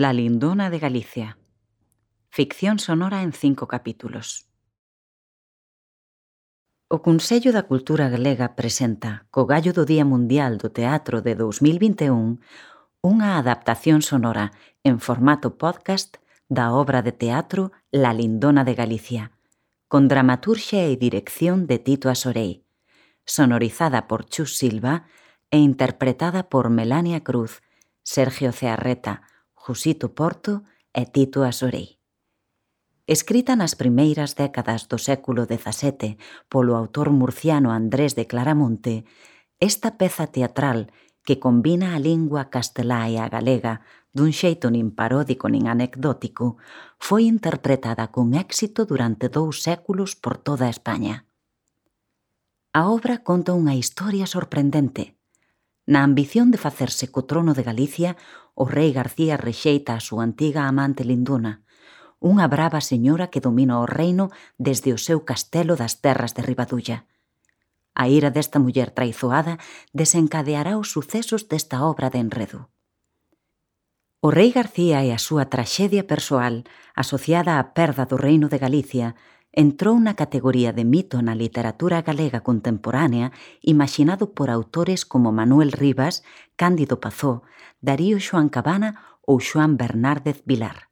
La Lindona de Galicia. Ficción sonora en cinco capítulos. O Consello da Cultura Galega presenta, co gallo do Día Mundial do Teatro de 2021, unha adaptación sonora en formato podcast da obra de teatro La Lindona de Galicia, con dramaturxia e dirección de Tito Asorei, sonorizada por Chus Silva e interpretada por Melania Cruz, Sergio Cearreta, Jusito Porto e Tito Asorei. Escrita nas primeiras décadas do século XVII polo autor murciano Andrés de Claramonte, esta peza teatral que combina a lingua castelá e a galega dun xeito nin paródico nin anecdótico, foi interpretada con éxito durante dous séculos por toda España. A obra conta unha historia sorprendente – Na ambición de facerse co trono de Galicia, o rei García rexeita a súa antiga amante Linduna, unha brava señora que domina o reino desde o seu castelo das terras de Ribadulla. A ira desta muller traizoada desencadeará os sucesos desta obra de enredo. O rei García e a súa traxedia persoal, asociada á perda do reino de Galicia, entrou na categoría de mito na literatura galega contemporánea imaginado por autores como Manuel Rivas, Cándido Pazó, Darío Xoan Cabana ou Xoan Bernárdez Vilar.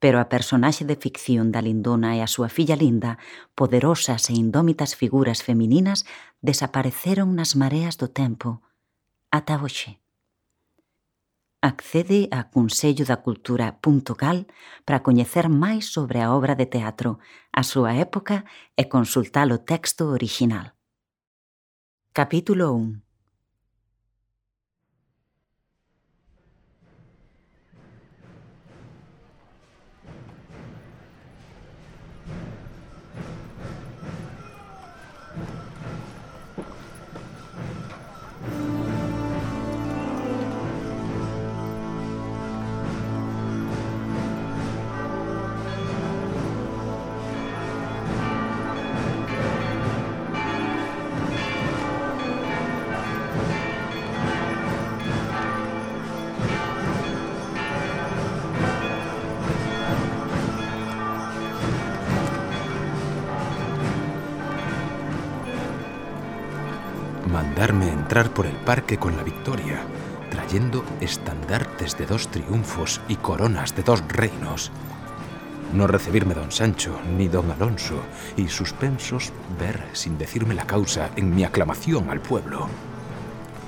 Pero a personaxe de ficción da Lindona e a súa filla Linda, poderosas e indómitas figuras femininas, desapareceron nas mareas do tempo, ata hoxe. Accede a consellodacultura.gal para coñecer máis sobre a obra de teatro, a súa época e consultar o texto orixinal. Capítulo 1 entrar por el parque con la victoria, trayendo estandartes de dos triunfos y coronas de dos reinos. No recibirme don Sancho ni don Alonso y suspensos ver sin decirme la causa en mi aclamación al pueblo.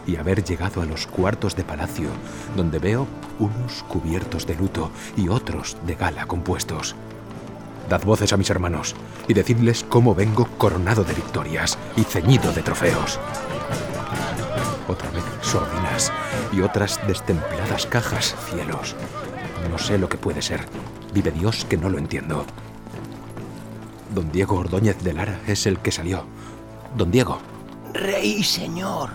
Y haber llegado a los cuartos de palacio, donde veo unos cubiertos de luto y otros de gala compuestos. Dad voces a mis hermanos y decidles cómo vengo coronado de victorias y ceñido de trofeos otra vez sordinas y otras destempladas cajas, cielos. No sé lo que puede ser. Vive Dios que no lo entiendo. Don Diego Ordóñez de Lara es el que salió. Don Diego. Rey, señor.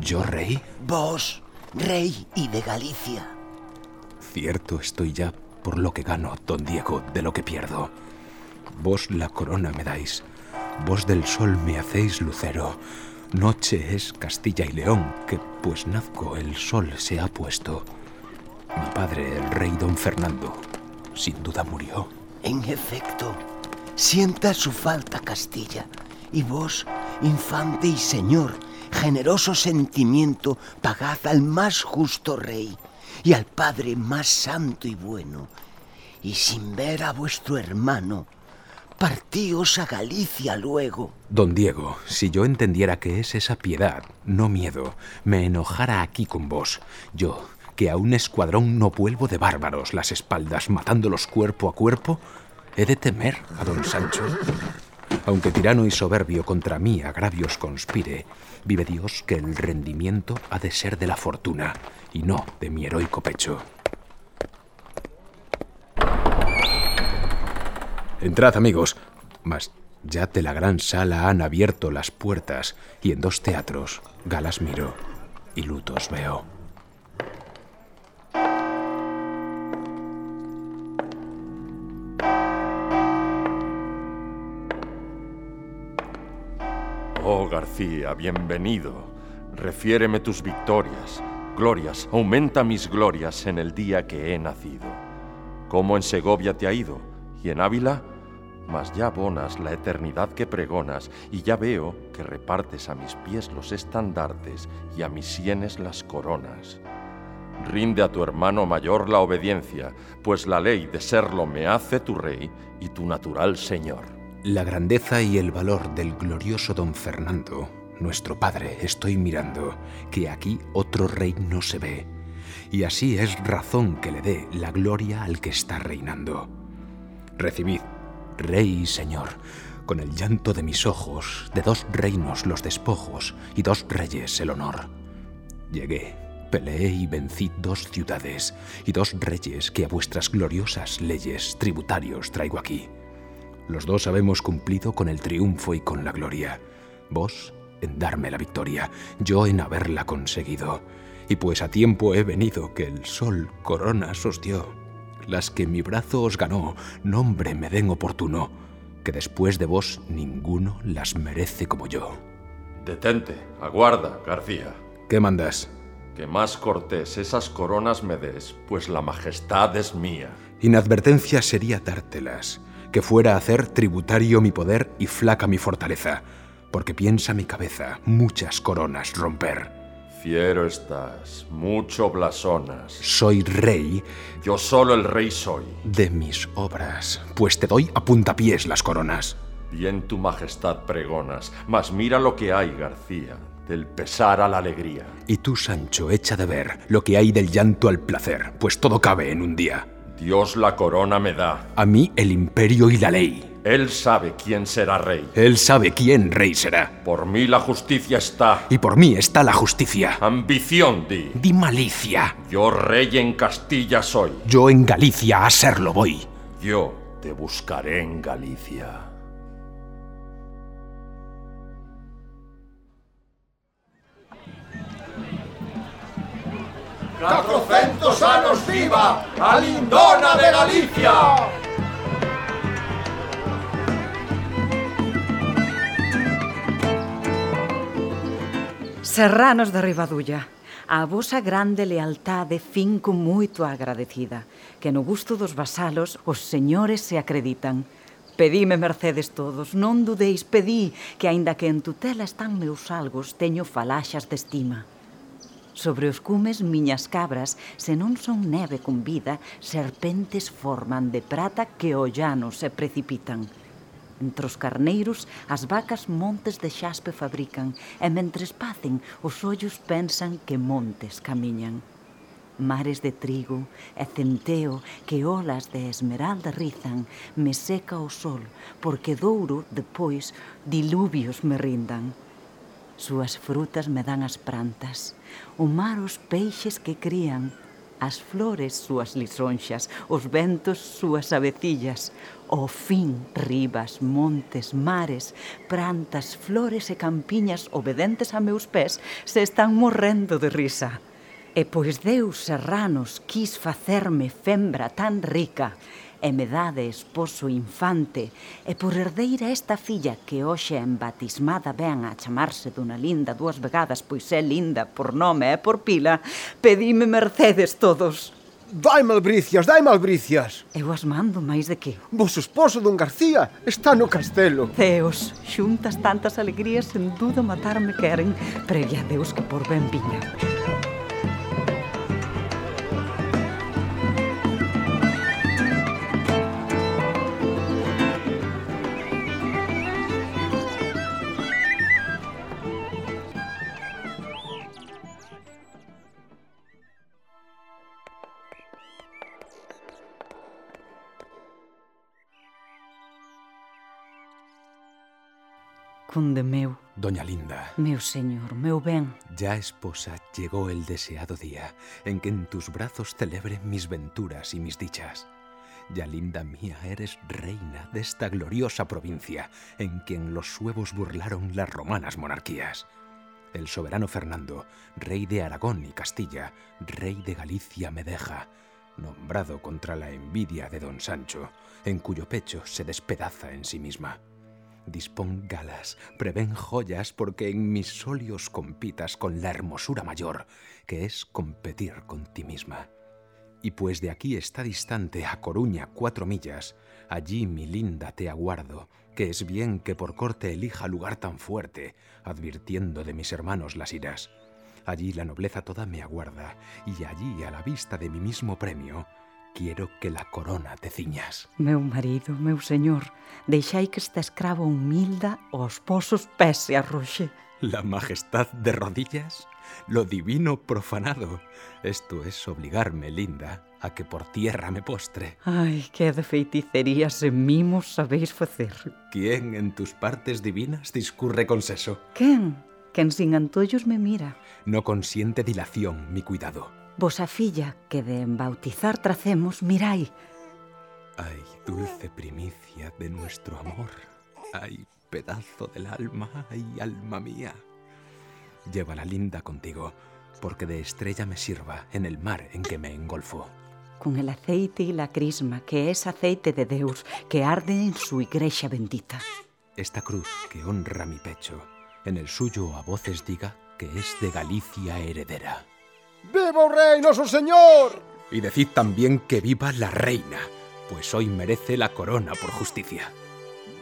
¿Yo rey? Vos, rey y de Galicia. Cierto estoy ya por lo que gano, don Diego, de lo que pierdo. Vos la corona me dais, vos del sol me hacéis lucero, Noche es Castilla y León, que pues nazco el sol se ha puesto. Mi padre, el rey don Fernando, sin duda murió. En efecto, sienta su falta Castilla, y vos, infante y señor, generoso sentimiento, pagad al más justo rey y al padre más santo y bueno, y sin ver a vuestro hermano, Partíos a Galicia luego. Don Diego, si yo entendiera que es esa piedad, no miedo, me enojara aquí con vos, yo, que a un escuadrón no vuelvo de bárbaros las espaldas matándolos cuerpo a cuerpo, he de temer a don Sancho. Aunque tirano y soberbio contra mí agravios conspire, vive Dios que el rendimiento ha de ser de la fortuna y no de mi heroico pecho. Entrad, amigos. Mas ya de la gran sala han abierto las puertas y en dos teatros galas miro y lutos veo. Oh García, bienvenido. Refiéreme tus victorias. Glorias, aumenta mis glorias en el día que he nacido. Como en Segovia te ha ido, y en Ávila, mas ya abonas la eternidad que pregonas, y ya veo que repartes a mis pies los estandartes y a mis sienes las coronas. Rinde a tu hermano mayor la obediencia, pues la ley de serlo me hace tu rey y tu natural señor. La grandeza y el valor del glorioso don Fernando, nuestro padre, estoy mirando, que aquí otro rey no se ve, y así es razón que le dé la gloria al que está reinando. Recibid, rey y señor, con el llanto de mis ojos, de dos reinos los despojos y dos reyes el honor. Llegué, Peleé y vencí dos ciudades y dos reyes que a vuestras gloriosas leyes tributarios traigo aquí. Los dos habemos cumplido con el triunfo y con la gloria. Vos en darme la victoria, yo en haberla conseguido. Y pues a tiempo he venido que el sol coronas os dio. Las que mi brazo os ganó, nombre me den oportuno, que después de vos ninguno las merece como yo. Detente, aguarda, García. ¿Qué mandas? que más cortés esas coronas me des, pues la majestad es mía. Inadvertencia sería dártelas, que fuera a hacer tributario mi poder y flaca mi fortaleza, porque piensa mi cabeza muchas coronas romper. Fiero estás, mucho blasonas. Soy rey. Yo solo el rey soy. De mis obras, pues te doy a puntapiés las coronas. Bien tu majestad pregonas, mas mira lo que hay, García del pesar a la alegría. Y tú, Sancho, echa de ver lo que hay del llanto al placer, pues todo cabe en un día. Dios la corona me da. A mí el imperio y la ley. Él sabe quién será rey. Él sabe quién rey será. Por mí la justicia está. Y por mí está la justicia. Ambición, di. Di malicia. Yo rey en Castilla soy. Yo en Galicia a serlo voy. Yo te buscaré en Galicia. 400 anos viva a lindona de Galicia! Serranos de Ribadulla, a vosa grande lealtade finco moito agradecida, que no gusto dos vasalos os señores se acreditan. Pedime mercedes todos, non dudeis, pedí, que aínda que en tutela están meus algos, teño falaxas de estima. Sobre os cumes miñas cabras, se non son neve con vida, serpentes forman de prata que o llano se precipitan. Entre os carneiros, as vacas montes de xaspe fabrican, e mentres pacen, os ollos pensan que montes camiñan. Mares de trigo e centeo que olas de esmeralda rizan, me seca o sol, porque douro, depois, diluvios me rindan. Súas frutas me dan as prantas, o mar os peixes que crían, as flores súas lisonxas, os ventos súas avecillas, o fin ribas, montes, mares, prantas, flores e campiñas obedentes a meus pés se están morrendo de risa. E pois Deus serranos quis facerme fembra tan rica e me dade esposo infante, e por herdeira esta filla que hoxe en batismada ven a chamarse dunha linda dúas vegadas, pois é linda por nome e por pila, pedime mercedes todos. Dai malbricias, dai malbricias. Eu as mando máis de que? Vos esposo dun García está no castelo. Deus, xuntas tantas alegrías, sen duda matarme queren, previa a Deus que por ben viña. Música Conde meu. Doña Linda. Meu señor, meu ben. Ya esposa llegó el deseado día en que en tus brazos celebre mis venturas y mis dichas. Ya linda mía, eres reina de esta gloriosa provincia en quien los suevos burlaron las romanas monarquías. El soberano Fernando, rey de Aragón y Castilla, rey de Galicia me deja, nombrado contra la envidia de don Sancho, en cuyo pecho se despedaza en sí misma. Dispón galas, prevén joyas, porque en mis solios compitas con la hermosura mayor, que es competir con ti misma. Y pues de aquí está distante a Coruña cuatro millas, allí mi linda te aguardo, que es bien que por corte elija lugar tan fuerte, advirtiendo de mis hermanos las iras. Allí la nobleza toda me aguarda, y allí a la vista de mi mismo premio, quiero que la corona te ciñas. Meu marido, meu señor, deixai que esta escrava humilda os posos pés se arroxe. La majestad de rodillas, lo divino profanado. Esto es obligarme, linda, a que por tierra me postre. Ai, que de feiticerías e mimos sabéis facer. ¿Quién en tus partes divinas discurre con seso? Quen? Quen sin antollos me mira. No consiente dilación mi cuidado. Vosa filla, que de embautizar tracemos, mirai. Ay, dulce primicia de nuestro amor. Ay, pedazo del alma, ay, alma mía. Llévala linda contigo, porque de estrella me sirva en el mar en que me engolfo. Con el aceite y la crisma, que es aceite de Deus, que arde en su igreja bendita. Esta cruz que honra mi pecho, en el suyo a voces diga que es de Galicia heredera. ¡Viva o rei, noso señor! Y decid también que viva la reina, pues hoy merece la corona por justicia.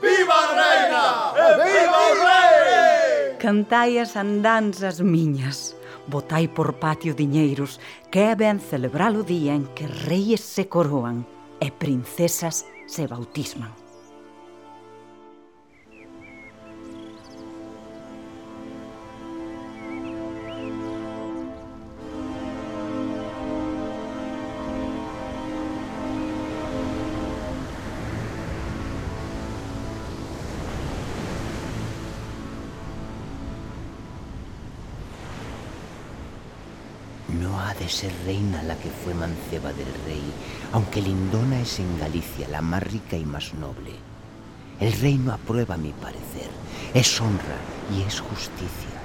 ¡Viva a reina! E viva o rei! Cantai as andanzas miñas, botai por patio diñeiros, que é ben celebrar o día en que reyes se coroan e princesas se bautisman. No ha de ser reina la que fue manceba del rey, aunque Lindona es en Galicia la más rica y más noble. El reino aprueba mi parecer, es honra y es justicia.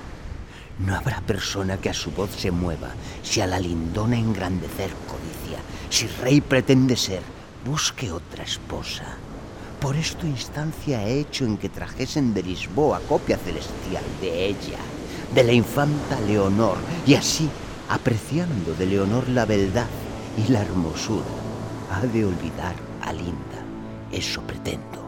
No habrá persona que a su voz se mueva si a la Lindona engrandecer codicia. Si rey pretende ser, busque otra esposa. Por esto instancia he hecho en que trajesen de Lisboa copia celestial de ella, de la infanta Leonor, y así apreciando de Leonor la beldad y la hermosura, ha de olvidar a Linda. Eso pretendo.